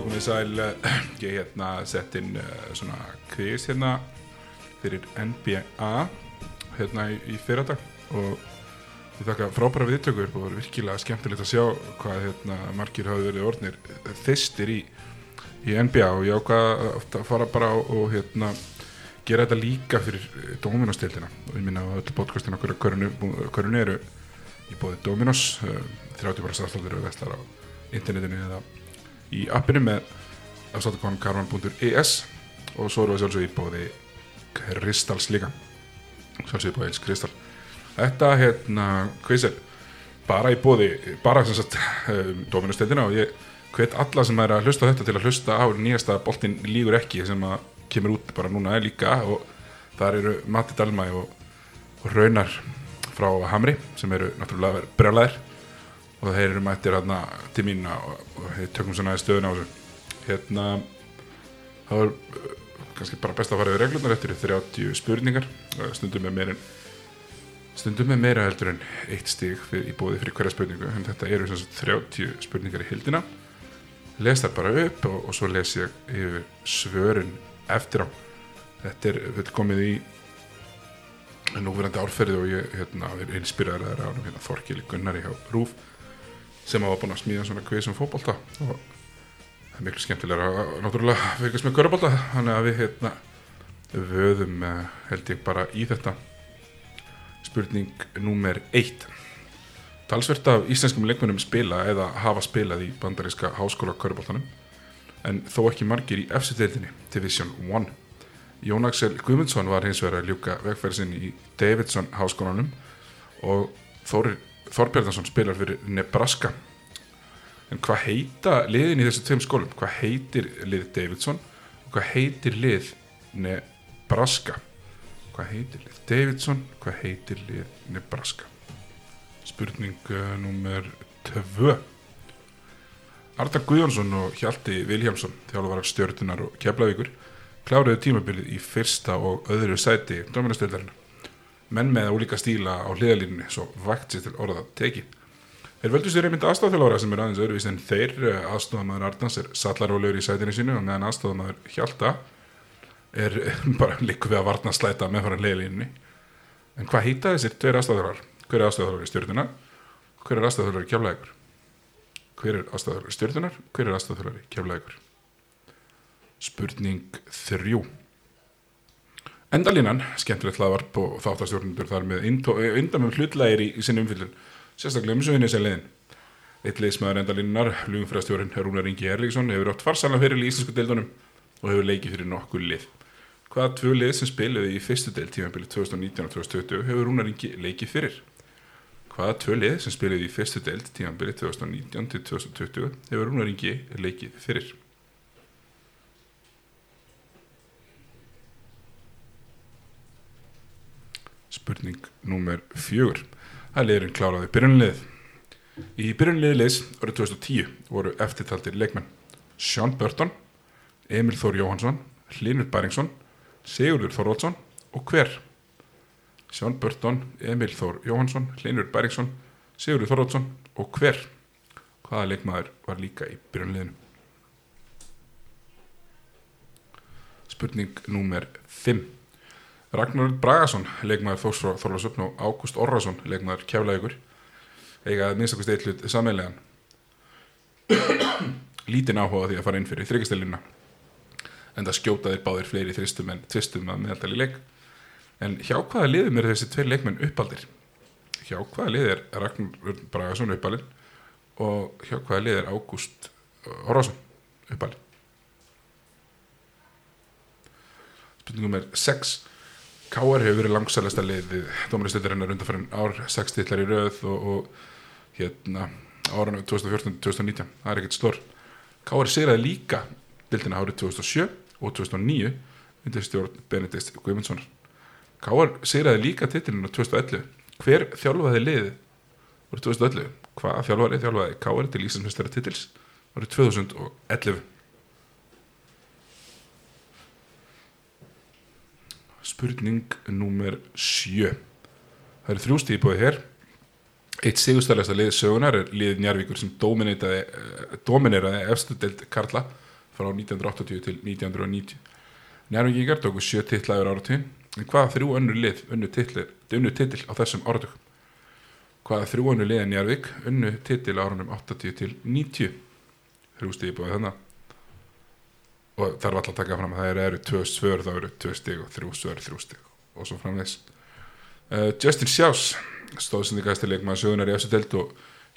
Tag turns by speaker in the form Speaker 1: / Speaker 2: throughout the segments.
Speaker 1: Komið sæl, eh, ég hérna sett inn uh, svona kviðis hérna fyrir NBA hérna í, í fyrradag og ég þakka frábæra viðtökur og var virkilega skemmtilegt að sjá hvað hérna margir hafi verið orðnir þistir í, í NBA og ég ákvað að fara bara og, hérna gera þetta líka fyrir Dominos-tildina og ég minna að öll podcastin okkur að hverjunu eru í bóði Dominos, uh, 30 bara starfstöldur og vestlar á internetinu eða í appinu með afstáttukonkarvan.is og svo eru við sjálfsög í bóði Kristals líka. Sjálfsög í bóði eins Kristal þetta hérna, hvað er bara í bóði, bara sem sagt um, Dominustildina og ég hvet alla sem er að hlusta þetta til að hlusta á nýjasta boltin lígur ekki sem að kemur út bara núna er líka og þar eru Matti Dalmæ og, og Raunar frá Hamri sem eru náttúrulega brjálæðir og þeir eru mættir hérna til mín og, við tökum svona stöðun á þessu. Hérna það var uh, kannski bara best að fara yfir reglunar eftir 30 spurningar. Stundum með meira stundum með meira heldur en eitt stíg í bóði fyrir hverja spurningu. En þetta eru svona 30 spurningar í hildina les það bara upp og, og svo les ég yfir svörun eftir á. Þetta er, þetta er komið í núverandi árferði og ég hérna, er inspiraður að það er ánum hérna, Þorkili Gunnari á Rúf sem hafa búin að smíða svona kvið sem fókbólta og það er miklu skemmtilega að náttúrulega veikast með görubólta þannig að við hérna vöðum uh, held ég bara í þetta. Spurning númer eitt. Talsvert af íslenskum leikmennum spila eða hafa spilað í bandaríska háskóla görubóltanum en þó ekki margir í FC-deildinni Division 1 Jón Axel Guðmundsson var hins vegar að ljúka vegferðsinn í Davidson háskólanum og Þórir Þorbjörnarsson spilar fyrir Nebraska. En hvað heita liðin í þessu tveim skólum? Hvað heitir lið Davidson og hvað heitir lið Nebraska? Hvað heitir lið Davidson hvað heitir lið Nebraska? Spurning uh, nummer 2 Arda Guðjónsson og Hjalti Viljámsson þjálfur af stjórnunar og keflavíkur kláruðu tímabilið í fyrsta og öðru sæti dominastöðlarinn menn með ólíka stíla á hliðalínunni svo vægt sér til orða teki Þeir völdu sér einmitt aðstofþjálfára sem er aðeins öðruvís en þeir aðstofamæður Arnans er sallaróleur í sætinu sínu og meðan aðstofamæður Hjalta er bara líku við að varna slæta með fara hliðalínunni en hvað hýta þessir tveir aðstofþjálfárar? Hver er aðstofþjálfárar í stjórnuna? Hver er aðstofþjálfárar í kjaflægur? Hver er aðstofþjálfárar í stjórnunar? Hver er aðstofþjálfárar í kjaflægur? Spurning þrjú Endalínan, skemmtilegt hlaðvarp og þáttastjórnundur þar með undamum hlutlægir í, í sinni umfyllun, sérstaklega um sögunni sem leiðin. Eitt leismæður endalínunar, hlugumfræðastjórn Rúnar Ingi Erlíksson, hefur átt farsalega fyrir í Íslandsku deildunum og hefur leikið fyrir nokkuð lið. Hvaða tvö lið sem spiluði í fyrstu deild tímafélagi 2019 og 2020 hefur Rúnar Ingi leikið fyrir? Hvaða tvö lið sem spiluði í fyrstu deild tímafélagi 2019 til 2020 hefur Rúnar Ingi leikið fyrir? Spurning nummer fjögur. Það er liðurinn kláraði byrjunlið í byrjunliði liðs árið 2010 voru eftirtaldir leikmenn Sean Burton Emil Þór Jóhansson Hlinur Bæringsson Sigurður Þorvaldsson og hver? Sean Burton, Emil Þór Jóhansson Hlinur Bæringsson Sigurður Þorvaldsson og hver? Hvaða leikmaður var líka í byrjunliðinu spurning nummer 5 Ragnar Bragason, leikmaður Þórsfrá Þorlarsöfn og Ágúst Orrason, leikmaður Kjaflægur eigaði minnstakust eitt hlut sammeðlegan lítinn áhuga því að fara inn fyrir þryggastelina en það skjótaði báðir fleiri þristum en tvistum að meðaldali leik en hjá hvaða liðum eru þessi tveir leikmenn uppaldir? Hjá hvaða lið er Ragnar Bragason uppalinn og hjá hvaða lið er Ágúst Orrason uppalinn? Spurningum er 6 K.R. hefur verið langsælasta liðið dómaristildarinnar undanfærin ár 6 tillar í rauð og, og hérna áranu 2014-2019 það er ekkert slór K.R. sigraði líka dildina árið 2007 og 2009 undir stjórn Benedikt Guimundssonar K.R. sigraði líka titilinu 2011 hver þjálfaði liðið árið 2011 hvað þjálfaði þjálfaði K.R. til Íslandsmestara titils árið 2011 spurning nummer 7 það eru þrjú stíði búið hér Eitt sigurstæðlega lið sögunar er liðið Njarvíkur sem domineraði, eh, efstu deild Karla frá 1980 til 1990. Njarvíkingar tóku sjö titla yfir áratugin, en hvaða þrjú önnur lið unnu titil á þessum áratug? Hvaða þrjú önnur lið Njarvík unnu titil á árunum 80 til 90? Þrjú stíði búið þannig. Og þarf alltaf að taka fram að það eru tvö svör, þá eru tvö stig og þrjú svör, þrjú stig og svo framvegs. Uh, Justin Sjás stóðsendikast til leikmaður sögunar í delt og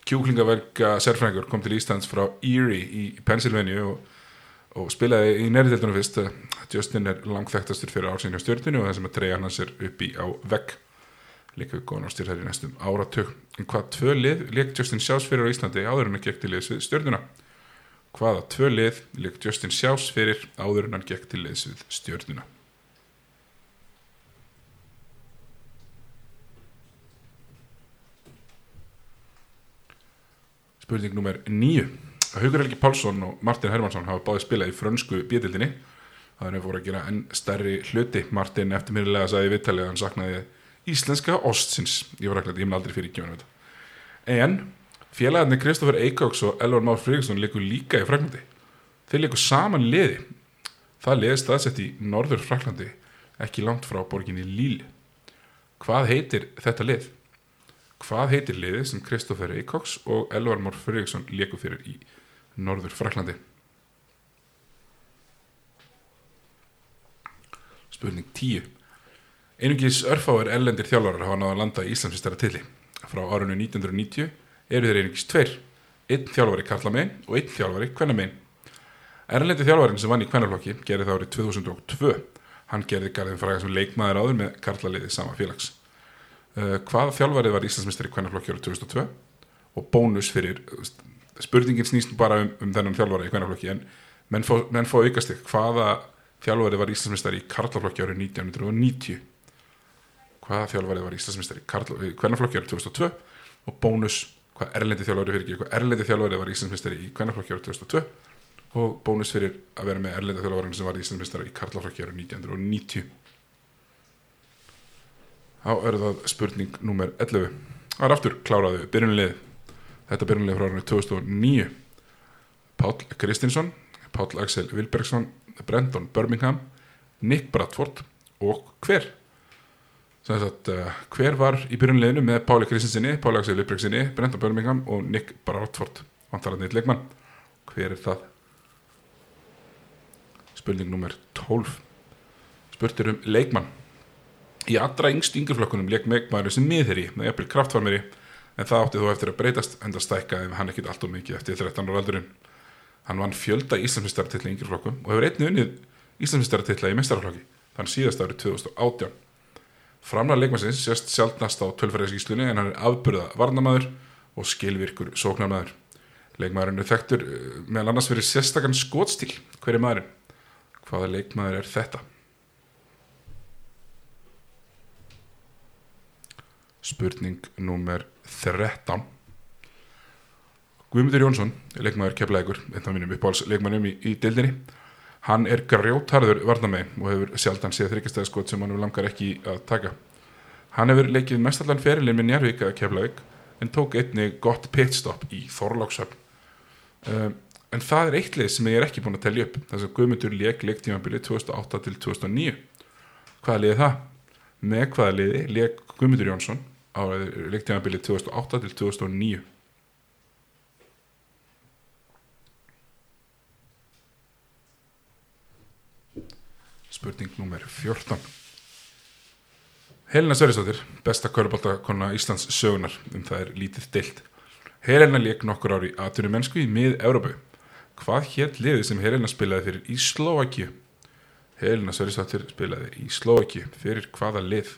Speaker 1: kjúklingaverka sérfræðingur kom til Íslands frá Erie í Pennsylvania og, og spilaði í nærdeldunum fyrst. Justin er langþægtastur fyrir ársynja stjórninu og það sem að treyja hans er uppi á vegg. Líka við góðan ástýr þær í næstum áratug. En hvað tvö leik Justin Sjás fyrir á Íslandi áður en hann gekk til hvaða tvö lið leik Justin Sjás fyrir áður en hann gekk til liðs við stjórnuna Spurning nummer nýju. Haugur Helgi Pálsson og Martin Hermansson hafa báði spilað í frönsku bjöldinni. Það er fór að gera enn stærri hluti. Martin eftirmyrilega sagði viðtalið að hann saknaði íslenska ostsins. Ég var rækklað, ég hef aldrei fyrir kjónu þetta. En félagarnir Kristoffer Eikóks og Elvar Már Fríksson leikur líka í Fraklandi. Þeir leikur saman liði. Það liði staðsett í norður Fraklandi, ekki langt frá borginni Líli. Hvað heitir þetta lið? Hvað heitir liðið sem Kristoffer Eikóks og Elvar Mór Friðriksson leiku fyrir í Norður Fraklandi? Spurning 10. Einungis örfáir ellendir þjálfarar hafa náða landa í Íslandsfistara tilli. Frá árunni 1990 eru þeir einungis tveir. Einn þjálfari karlamein og einn þjálfari kvennamein. Erlendi þjálfarin sem vann í kvennaflokki gerði það árið 2002. Hann gerði garðin fræða sem leikmaður áður með karlaliði sama félags. Uh, hvað þjálfarið var Íslandsmyndstari í kvennaflokki árið 2002 og bónus fyrir spurningin snýst bara um, um þennan þjálfari í kvennaflokki en menn fá, menn fá aukast ekki hvaða þjálfarið var Íslandsmyndstari í karlaflokki árið 1990 hvaða þjálfarið var Íslandsmyndstari í kvennaflokki árið 2002 og bónus hvað erlendi þjálfarið fyrir ekki hvað erlendi þjálfarið var Íslandsmyndstari í kvennaflokki árið 2002 og bónus fyrir að vera með erlendi þjálfarið sem var Íslandsmyndstari í karlaflokki árið 1990 þá er það spurning nummer 11 það er aftur kláraðu byrjunlið þetta byrjunlið frá árið 2009 Páll Kristinsson Páll Axel Vilbergsson Brendan Birmingham Nick Bradford og hver Sagt, uh, hver var í byrjunleginu með Páli Kristinsinni, Páli Axel Vilbergsinni Brendan Birmingham og Nick Bradford? Vantar að neitt leikmann. Hver er það? Spurning nummer 12 spurtur um leikmann. Í allra yngst yngjurflokkunum leik megmaður sem miðherri með jafnvel kraftfarmeri en það átti þó eftir að breytast enda stækka ef hann ekkit allt og mikið eftir 13 ára aldurinn. Hann vann fjölda Íslandsmyndstarartilla í yngjurflokkum og hefur einni unnið Íslandsmyndstarartilla í mestarflokki þann síðast árið 2018. Framlega leikmannsins sést sjálfnast á tölfræðiskíslunni en hann er afburða varnamæður og skilvirkur sóknarmæður. Leikmaðurinn er þekktur meðal annars fyrir sérstakann skótstíl. Hver er maðurinn? Hvaða leikmaður er þetta? spurning nummer 13 Guðmundur Jónsson leikmaður keflaðegur, einn af mínum uppáhalds leikmannum í, í deildinni hann er grjótharður varnamegin og hefur sjaldan séð þryggjastæðskot sem hann langar ekki að taka. Hann hefur leikið mestallan ferilinn með Njarvík að keflaðeg en tók einni gott pitstop í Þorláksöfn um, en það er eitt lið sem ég er ekki búin að tellja upp. Þess að Guðmundur leik leiktímanbili 2008 til 2009 hvaða liði það? með hvaða liði leik Guðmundur Jónsson á leiktímanbili 2008 til 2009 spurning nummer 14 Helena Sverrisdóttir besta köruboltakonna Íslands sögunar um það er lítið deilt. Helena leik nokkur ári aðtunum mennsku í mið-Európu hvað hér liði sem Helena spilaði fyrir í Slovakíu Helena Sverrisdóttir spilaði í Slovakíu fyrir hvaða lið?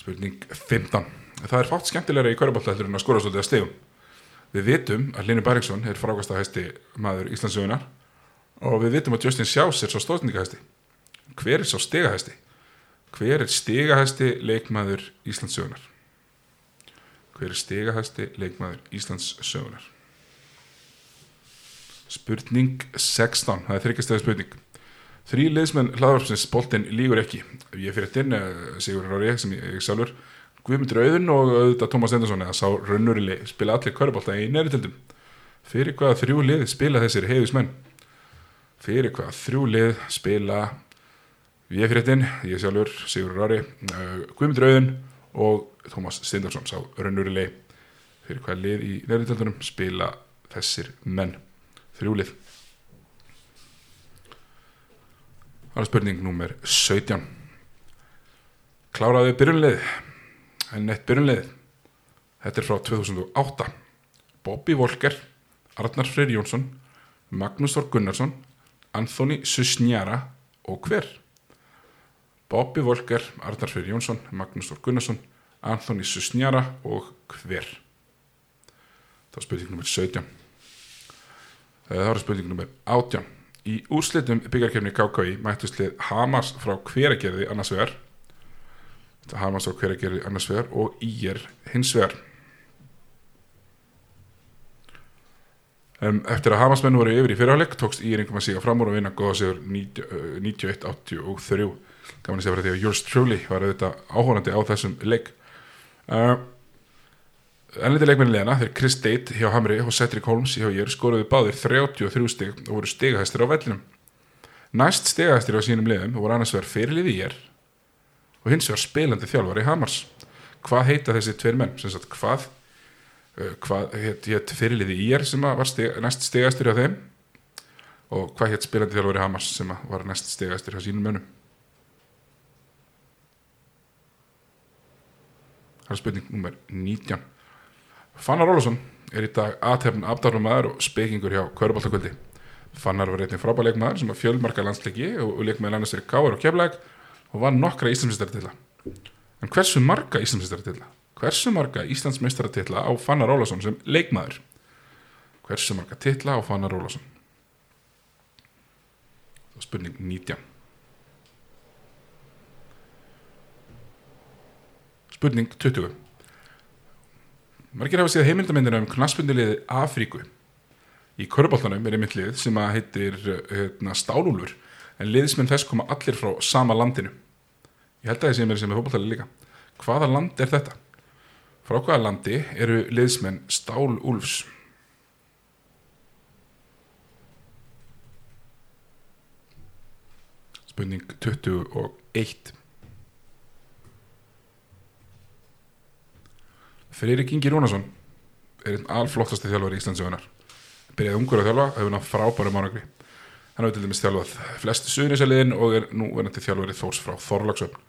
Speaker 1: Spurning 15 það er fátt skemmtilegra í köruboltaheldur en að skora svolítið að stegum Við vitum að Linur Bæriksson er frákast að hæsti maður Íslandsögunar og við vitum að Justin Sjás er svo stóðningahæsti. Hver er svo stegahæsti? Hver er stegahæsti leikmaður Íslandsögunar? Hver er stegahæsti leikmaður Íslandsögunar? Spurning 16, það er þryggjastega spurning. Þrý liðsmenn hlaðvarpsins boltinn lígur ekki. Ég fyrir þetta inn, Sigur Rári, sem ég, ég sjálfur, Guðmundur Auðun og auðvitað Tómas Endarsson eða sá raunurili spila allir körubolta í neðritildum. Fyrir hvaða þrjú lið spila þessir heiðusmenn? Fyrir hvaða þrjú lið spila ég fyrir þetta inn, ég sjálfur, Sigur Rári, Guðmundur Auðun og Tómas Stendarsson sá raunurili fyrir hvaða lið í neðritildunum spila þessir menn. Þrjú lið. Það er spurning nummer 17 Kláraði byrjunlið en neitt byrjunlið. Þetta er frá 2008 Bobby Volker Arnar Freyr Jónsson Magnús Þór Gunnarsson Anthony Susnjara og hver? Bobby Volker Arnar Freyr Jónsson Magnús Þór Gunnarsson Anthony Susnjara og hver? Það var spurning nummer 17 Það var spurning nummer 18 Í úrslitum byggarkefni KKI mættust lið Hamas frá hveragerði annars vegar Hamas frá hveragerði annars vegar og Íger hins vegar. Um, Eftir að Hamas menn voru yfir í fyrirháleik tókst Ígeringum að síga fram úr og vinna góða sigur 91-83 Gaman að segja fyrir því að Yours Truly var auðvitað áhórandi á þessum leik. Uh, Ennliti leikmenni leðina, þeir Chris Date hjá Hamri og Cedric Holmes hjá ég skoruðu báðir 33 stig og voru stigahæstir á vellinum. Næst stigahæstir á sínum leðum voru annars vegar fyrirlið í ég og hins vegar spilandi þjálfari Hamars. Hvað heita þessi tveir menn? Sagt, hvað uh, hvað hétt, hétt fyrirlið í ég sem var stig, næst stigahæstir á þeim og hvað hétt spilandi þjálfari Hamars sem var næst stigahæstir á sínum mönnum? Það er spurning nummer 19. Fannar Rólusson er í dag aðtefn afdarumæður og spekingur hjá Köruboltakvöldi. Fannar var einnig frábæð leikmaður sem var fjölmarka landsleiki og, og leikmaður annars er káar og keflæk og var nokkra Íslandsmeistaratilla. En hversu marga Íslandsmeistaratilla? Hversu marga Íslandsmeistaratilla á Fannar Rólusson sem leikmaður? Hversu marga tilla á Fannar? Það var spurning 19. Spurning 20. Margir hafa séð heimildamindina um knaspundilegið Afríku. Í köruboltanum er einmitt lið sem að heitir hérna, Stálúlur en liðismenn þess koma allir frá sama landinu. Ég held að það sé mér sem er fólkváltalið líka. Hvaða land er þetta? Frá hvaða landi eru liðismenn Stálúlfs? Spurning 21. Freyrik Ingi Rúnarsson er einn alflottasti þjálfur í Íslandsögunar byrjaði ungur að þjálfa, hefur nátt frábæra mánagri hann hefur til dæmis þjálfað flesti suðunisaliðin og er nú verðandi þjálfur þós frá Þorlagsöfn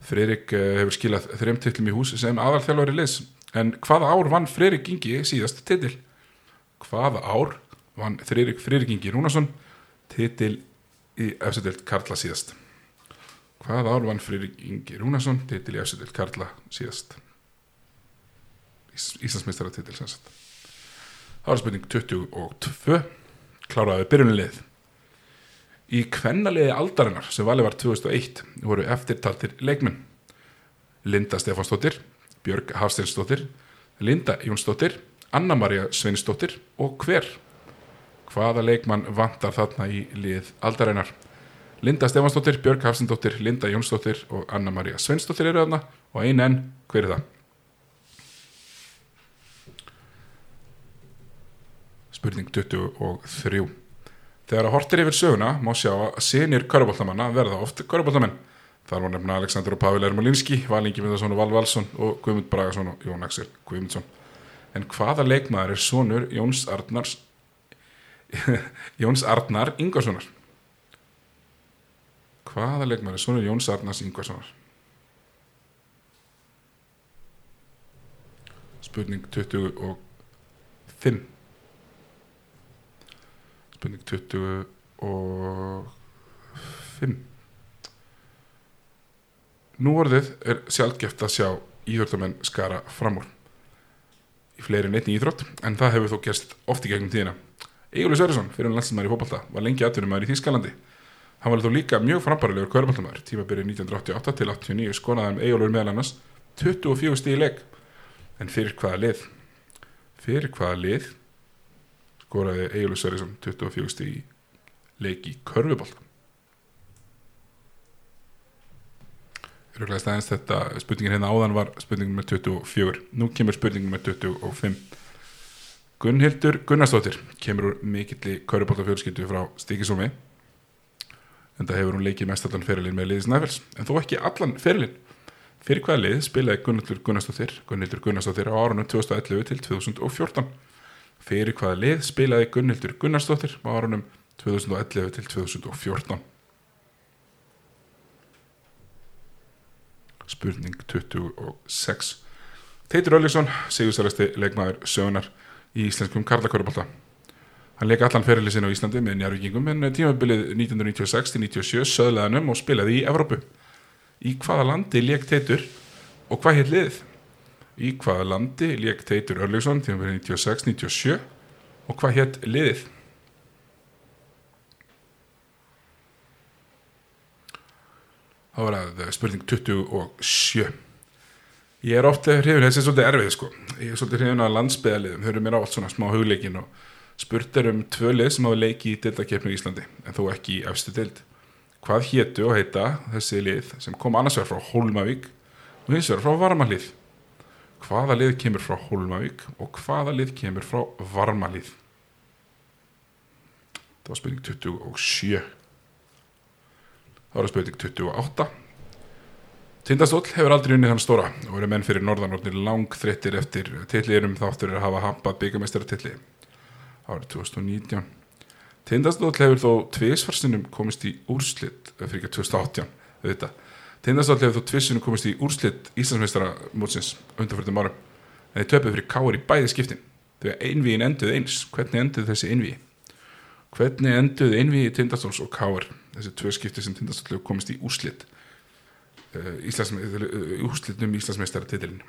Speaker 1: Freyrik hefur skilað þrejum titlum í hús sem aðal þjálfur í liðs. En hvaða ár vann Freyrik Ingi síðast titil? hvaða ár vann Freyrik Ingi Rúnarsson titil í efsetild Karla síðast? Hvaða ár vann Freyrik Ingi Rúnarsson titil í efsetild Karla síðast? Íslandsmeistaratitil það var spurning 22 kláraði byrjunlið í kvennaliði aldarinnar sem valið var 2001 voru eftirtaltir leikmenn. Linda Stefansdóttir Björg Hafsteinsdóttir Linda Jónsdóttir Anna-Maria Sveinsdóttir og hver? Hvaða leikmann vantar þarna í lið aldarinnar? Linda Stefansdóttir, Björg Hafsteinsdóttir Linda Jónsdóttir og Anna-Maria Sveinsdóttir eru þarna. Og einn enn, hver er það? spurning 23 þegar að hortir yfir söguna má sjá að senir köruboltamanna verða oft köruboltamenn þar var nefna Aleksandr og Pavel Ermolinski Valingi Myndarsson og Val Valsson og Guðmund Bragarsson og Jón Axel Guðmundsson. En hvaða leikmaður er sonur Jóns Arnars Jóns Arnar Ingvarssonar? Hvaða leikmaður er sonur Jóns Arnars Ingvarssonar? Spurning 25 spurning 25 Nú orðið er sjálfgeft að sjá íþróttamenn skara fram úr. Í fleiri en einni íþrótt en það hefur þó gerst oft í gegnum tíðina. Egilur Sörjesson, fyrir hann landslæmar í fólkbalta var lengi atvinnumæður í Þýskalandi. Hann var þó líka mjög frambarilegur kvörubaltamæður tímabyrju 1988 til 89 skonaði um Egilur meðal annars 24 stíð leik. En fyrir hvaða lið? Fyrir hvaða lið skoraði Egilur Sörjesson 24 stíg í leiki körfubólt Röglega staðins þetta spurningin hérna áðan var spurningin með 24 nú kemur spurningin með 25 Gunnhildur Gunnarsdóttir kemur úr mikill í körfubóltafjölskyldu frá Stíkisómi en það hefur hún leikið mest allan ferilinn með liðis nefels en þó ekki allan ferilinn. Fyrir hvaða lið spilaði Gunnhildur Gunnarsdóttir? Gunnhildur Gunnarsdóttir á árunum 2011 til 2014 Fyrir hvaða lið spilaði Gunnhildur Gunnarsdóttir á árunum 2011 til 2014 Spurning 26 Teitur Ölliksson, sigursælasti leikmaður sögunar í íslenskum karlakörubálta Hann leik allan ferilið sinna á Íslandi með njárvíkingum en tímabilið 1996-97 söðlegaðanum og spilaði í Evrópu. Í hvaða landi leik Teitur og hvað hér liðið? Í hvaða landi leik Teitur Örlíksson tímabilið 96-97 og hvað hér liðið? þá var það spurning 27 ég er ofta hrifin, þessi er svolítið erfið sko. Ég er svolítið hrifin á landsbyðaliðum eru mér á allt svona smá hugleikin og spurt er um tvö lið sem hafa leiki í dildakefni í Íslandi en þó ekki í efstu dild hvað héttu og heita þessi lið sem kom annars vegar frá Hólmavík og hins vegar frá Varmalið hvaða lið kemur frá Hólmavík og hvaða lið kemur frá Varmalið það var spurning 27 þá er það spurning 28 Tindastóll hefur aldrei unnið hann stóra og eru menn fyrir norðanordnir lang þreyttir eftir tillirum þáttur að hafa hampað byggamestaratilli árið 2019 Tindastóll hefur þó tviðsvarsinum komist í úrslitt fyrir ekki 2018 þetta. Tindastóll hefur þó tviðsvarsinum komist í úrslitt Íslandsmeistara mótsins undanfjörðum árum. En þeir töpuð fyrir káar í bæði skiptin. Þegar einvíin enduð eins. Hvernig enduð þessi einvíi hvernig enduð einvíi Tindastóls og káar þessi tvö skipti sem Tindastóll hefur komist í úrslitt uh, uh, úrslitnum Íslandsmeistara titilin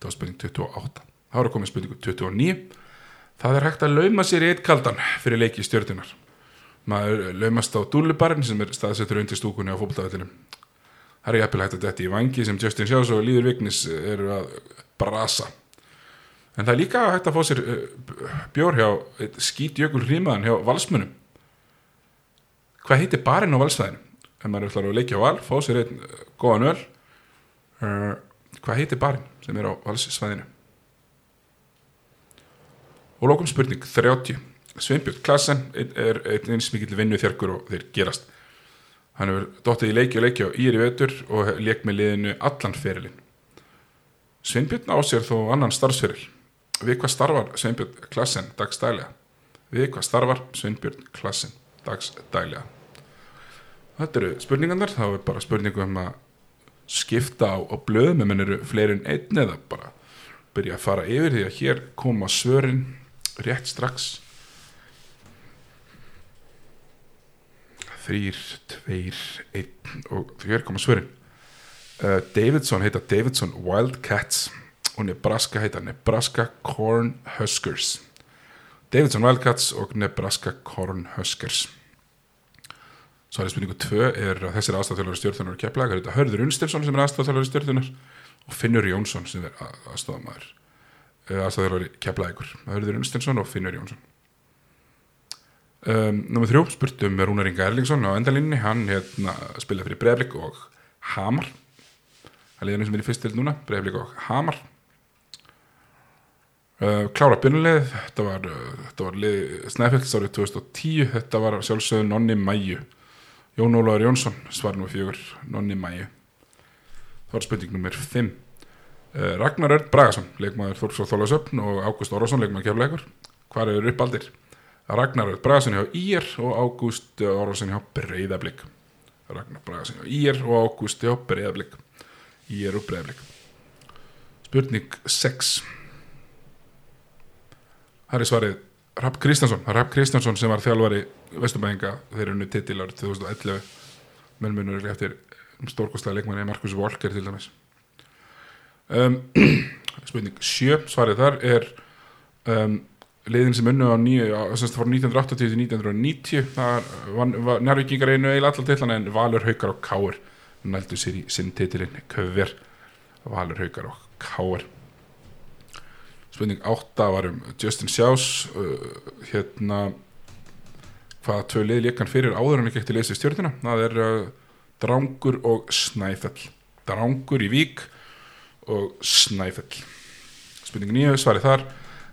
Speaker 1: það var spurning 28 þá er að koma spurningu 29 það er hægt að lauma sér í eitt kaldan fyrir leiki stjórnunar maður laumast á dúlubarinn sem er staðsettur undir stúkunni á fólkdagallinum það er jæfnilega hægt að detti í vangi sem Justin Sjás og Líður Vignis eru að brasa. En það er líka hægt að fá sér bjór hjá skítjökul hrímaðan hjá valsmunum hvað heitir barinn á valsfæðinu ef maður ætlar að leikja á val, fá sér einn góðan öll uh, hvað heitir barinn sem er á valssvæðinu? Og lókum spurning 30 Sveinbjörn Klassen er einn eins mikill vinnu þjarkur og þeir gerast. Hann hefur dóttið í leiki og leiki á Íri vetur og leik með liðinu allan ferilinn. Sveinbjörn á sér þó annan starfsferil. Við hvað starfar Sveinbjörn Klassen dagstælega við hvað starfar Sveinbjörn Klassen dagstælega Þetta eru spurningarnar, þá er bara spurningu um að skipta á, á blöðum mann eru fleiri en einn eða bara byrja að fara yfir því að hér koma svörin rétt strax þrýr, tveir, einn og hér koma svörin. Uh, Davidson heita Davidson Wildcats og Nebraska heita Nebraska Cornhuskers Davidson Wildcats og Nebraska Cornhuskers Svarið spurningu 2 er að þessir aðstafþjóðlega stjórnunar kepplega, það er þetta Hörður Unstefsson sem er aðstafþjóðlega stjórnunar og Finnur Jónsson sem er aðstafamæður aðstafþjóðlega kepplega Hörður Unstefsson og Finnur Jónsson um, Númið þrjú spurtum með Rúnar Inga Erlingsson á endalínni, hann hérna, spilaði fyrir Breiflik og Hamar. Það er liðinu sem er í fyrst til núna Breiflik og Hamar. Uh, Klára byrnulegð þetta var, þetta var Snæfells árið 2010 þetta var sjálfsögðu Nonni Mæju Jón Ólaður Jónsson svar nú fjögur nonni mæju þá er spurning nummer 5 uh, Ragnar Örd Bragason leikmaður Þorpsóð Þólasöfn og Ágúst Orvason leikmaður kefleikur hvað eru uppaldir Ragnar Örd Bragason hjá Ír og Ágúst Orvason hjá Breiðablík Ragnar Bragason hjá Ír og Ágúst hjá Breiðablík Ír og Breiðablík spurning 6 það er svarið. Rapp Kristjánsson, Rapp Kristjánsson sem var þjálfari Vesturbæðinga þeir eru unni titil árið 2011 mennmunur eftir stórkostlega leikmanni Markus Volker til dæmis. Um, spurning 7 svarið þar er um, liðin sem unnu á, nýju, á 1980-1990 það var nærvíkingar einu eil allar tillana en Valur Haukar og Káur nældu sér í sinn titilinn. Köver Valur Haukar og Káur spurning 8 var um Justin Sjás uh, hérna hvaða tvö lið líkan fyrir áður en við gekk til leysi stjórnina það er uh, Drangur og Snæfell. Drangur í Vík og Snæfell. Spurning nýju, svarið þar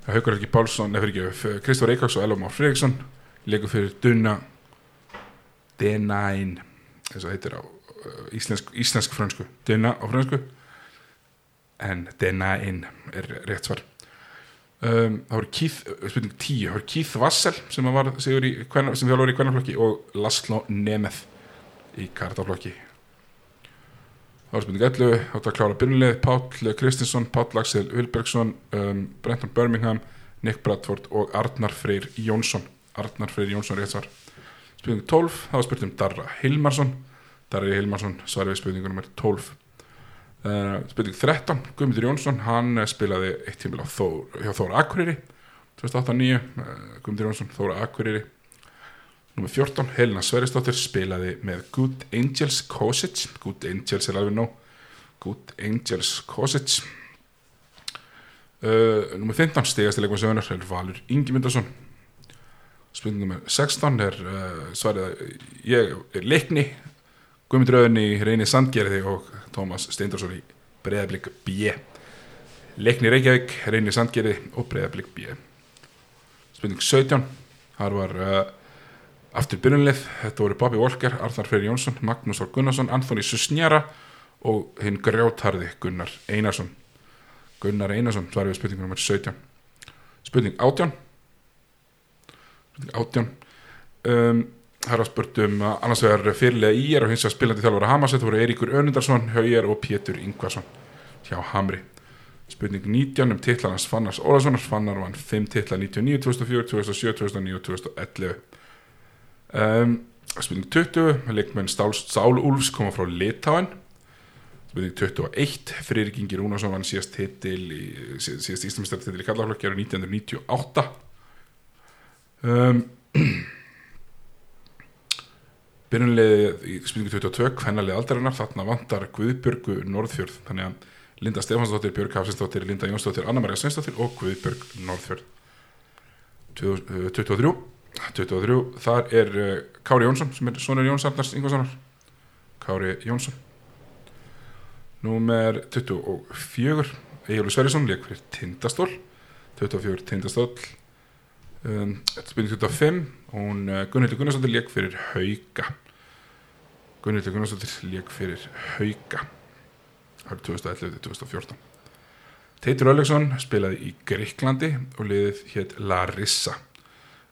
Speaker 1: Haukur Helgi Pálsson, nefnir ekki Kristóf Reykjavíks og Elvar Már Fredriksson leikur fyrir Dunna Denain eins og heitir á uh, íslensk, íslensk frönsku. Dunna á frönsku. En Denain er rétt svar. Um, það voru Keith, spurning 10 það voru Keith Vassel sem var sigur í, sem þjálfur í kvennaflokki og Laszlo Nemeth í kartaflokki spurning 11 átt að klára byrjunlið Páll Kristinsson, Páll Axel Vilbergsson um, Brenton Birmingham Nick Bradford og Arnar Freyr Jónsson. Arnar Freyr Jónsson rétt svar. Spurning 12, það var spurt um Darra Hilmarsson. Darri Hilmarsson svarði við spurningunum er 12 uh, spurning 13, Guðmundur Jónsson hann spilaði eitt tímil á Þór, Þóra Akureyri 2008-2009 uh, Guðmundur Jónsson, Þóra Akureyri Númer 14, Helena Sveristóttir spilaði með Good Angels Kosic Good Angels er alveg nóg. Good Angels Kosic uh, Númer 15, stigast í leikmann sögunar er Valur Ingi Myndarsson Spurning nummer 16 er uh, svarið ég er leikni Guðmundur Öðun í reyni Sandgerði og Tómas Steindorsson í Breiðablík B. Leikni Reykjavík, reyni Sandgerði og Breiðablík B. Spurning 17 þar var uh, aftur byrjunlið, þetta voru Bobby Walker Arnar Freyr Jónsson, Magnús Þór Gunnarsson Anthony Susnjara og hinn grjótharði Gunnar Einarsson. Gunnar Einarsson svarið við spurning nummer 17 Spurning 18 átján. Um, það er að spurt um að annars vegar fyrirlega í er og hins vegar spilandi þjálfur að Hamas þetta voru Eiríkur Önundarsson, Haujar og Pétur Ingvarsson hjá Hamri. Spurning 19 um titlarnas Fannars Ólasonar Fannar vann 5 titlar 99, 2004, 2007, 2009 og 2011 um, spurning 20 leikmenn Stál, Stál Úlfs koma frá Litáin spurning 21 Friðrik Ingi Rúnarsson vann síðast íslamistar titil í kallaflokki árið 1998 um, byrjunlega í spurningu 22 hvernalið aldarinnar. Þarna vantar Guðbjörgu Norðfjörð þannig að Linda Stefansdóttir, Björg Hafsinsdóttir Linda Jónsdóttir, Anna-Maria Sveinsdóttir og Guðbjörg Norðfjörð. 23 23, þar er uh, Kári Jónsson sem er sonur Jóns Arnars Ingvarssonar Kári Jónsson. Númer 24 Egilur Sverrisson leik fyrir Tindastól. 24 Tindastól. Um, spurning 25 hún uh, Gunnhildur Gunnarsdóttir leik fyrir Hauka. Gunnhildur Gunnarsdóttir leik fyrir Hauka. Árið 2011-2014 Teitur Ölleksson spilaði í Greiklandi og liðið hétt Larissa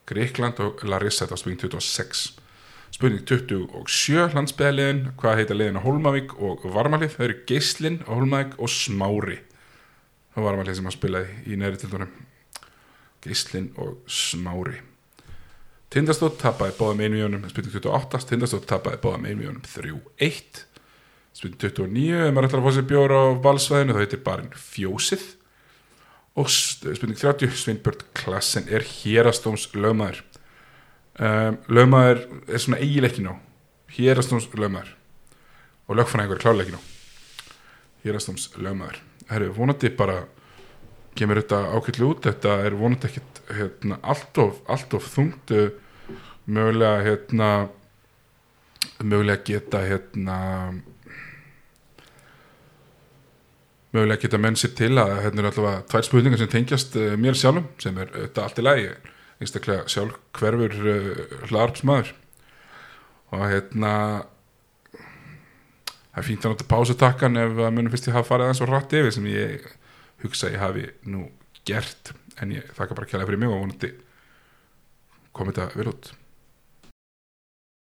Speaker 1: Greikland og Larissa þetta var spurning 26 spurning 27 landsbyðaliðin hvað heita liðin á Holmavík og Varmalið? Það eru Geislin á Holmavík og Smári það var Varmalið sem að spilaði í neðri tildunum Geislin og Smári. Tindastótt tapaði báðum einu mjónum spurning 28, Tindastótt tapaði báðum einu mjónum 3-1 spurning 29, ef maður ætlar að fá sér bjóra á valsvæðinu þá heitir barinn Fjósið og spurning 30, Sveinbjörn Klassen er hérastóms lögmaður um, lögmaður er svona eigilegki ná hérastóms lögmaður og lögfræðingur kláleiki ná hérastóms lögmaður er vonandi bara kemur þetta ákveldu út. Þetta er vonandi ekkit hérna, allt, of, allt of þungt. Uh, mögulega hérna mögulega geta hérna mögulega geta menn sér til að hérna er allavega tvær spurningar sem tengjast uh, mér sjálfum sem er þetta allt í lagi. Einstaklega sjálf hverfur uh, hlarpsmaður og hérna það er fínt að nota pásutakkan ef að munum fyrst ég hafa farið aðeins og rætt yfir sem ég hugsa ég hafi nú gert. En ég þakka bara kjælega fyrir mig og vonandi komið þetta vel út